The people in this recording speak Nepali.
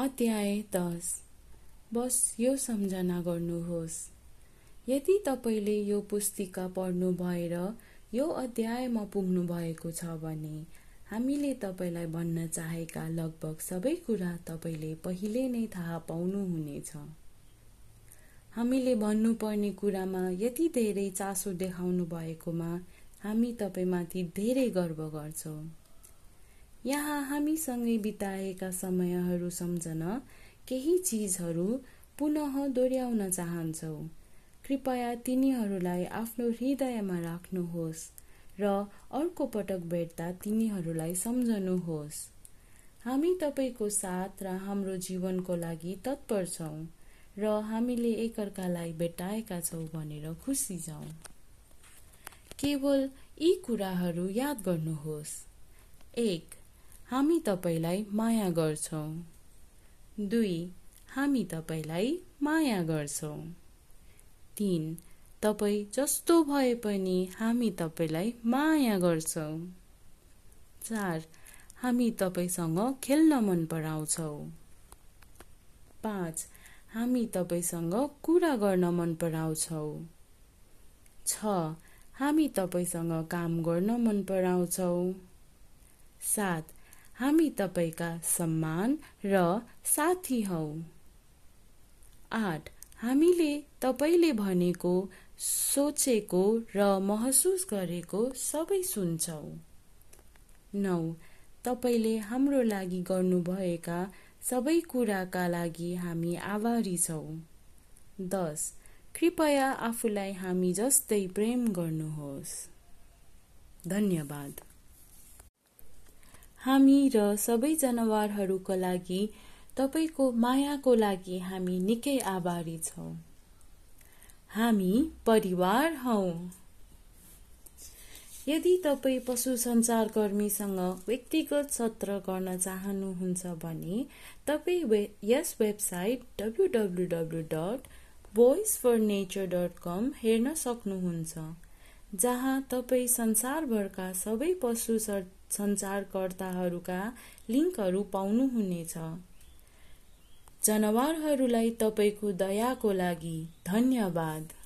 अध्याय दस। बस यो सम्झना गर्नुहोस्। यदि तपाईँले यो पुस्तिका पढ्नु भएर यो अध्यायमा पुग्नु भएको छ भने हामीले तपाईँलाई भन्न चाहेका लगभग सबै कुरा तपाईँले पहिले नै थाहा पाउनुहुनेछ। हामीले भन्नुपर्ने कुरामा यति धेरै चासो देखाउनु भएकोमा हामी तपाईँमाथि धेरै गर्व गर्छौँ। यहाँ हामीसँगै बिताएका समयहरू सम्झन केही चिजहरू पुनः दोहोऱ्याउन चाहन्छौ। कृपया तिनीहरूलाई आफ्नो हृदयमा राख्नुहोस् र अर्को पटक भेट्दा तिनीहरूलाई सम्झनुहोस्। हामी तपाईँको साथ र हाम्रो जीवनको लागि तत्पर छौँ र हामीले एकअर्कालाई भेटाएका छौँ भनेर खुसी छौँ। केवल यी कुराहरू याद गर्नुहोस्। एक हामी तपाईँलाई माया गर्छौँ। दुई हामी तपाईँलाई माया गर्छौँ। तिन तपाईँ जस्तो भए पनि हामी तपाईँलाई माया गर्छौँ। चार हामी तपाईँसँग खेल्न मन पराउँछौँ। पाँच हामी तपाईँसँग कुरा गर्न मन पराउँछौँ। छ हामी तपाईँसँग काम गर्न मन पराउँछौँ। सात हामी तपाईँका सम्मान र साथी हौ। आठ हामीले तपाईँले भनेको सोचेको र महसुस गरेको सबै सुन्छौँ। नौ तपाईँले हाम्रो लागि गर्नुभएका सबै कुराका लागि हामी आभारी छौँ। दस कृपया आफूलाई हामी जस्तै प्रेम गर्नुहोस्। धन्यवाद। हामी र सबै जनावरहरूका लागि तपाईँको मायाको लागि हामी निकै आभारी छौँ। हामी परिवार हौ। यदि तपाईँ पशु सञ्चारकर्मीसँग व्यक्तिगत सत्र गर्न चाहनुहुन्छ भने तपाईँ वे यस website W W W dot voice for nature dot com हेर्न सक्नुहुन्छ जहाँ तपाईँ संसारभरका सबै पशु सञ्चारकर्ताहरूका लिङ्कहरू पाउनुहुनेछ। जनावरहरूलाई तपाईँको दयाको लागि धन्यवाद।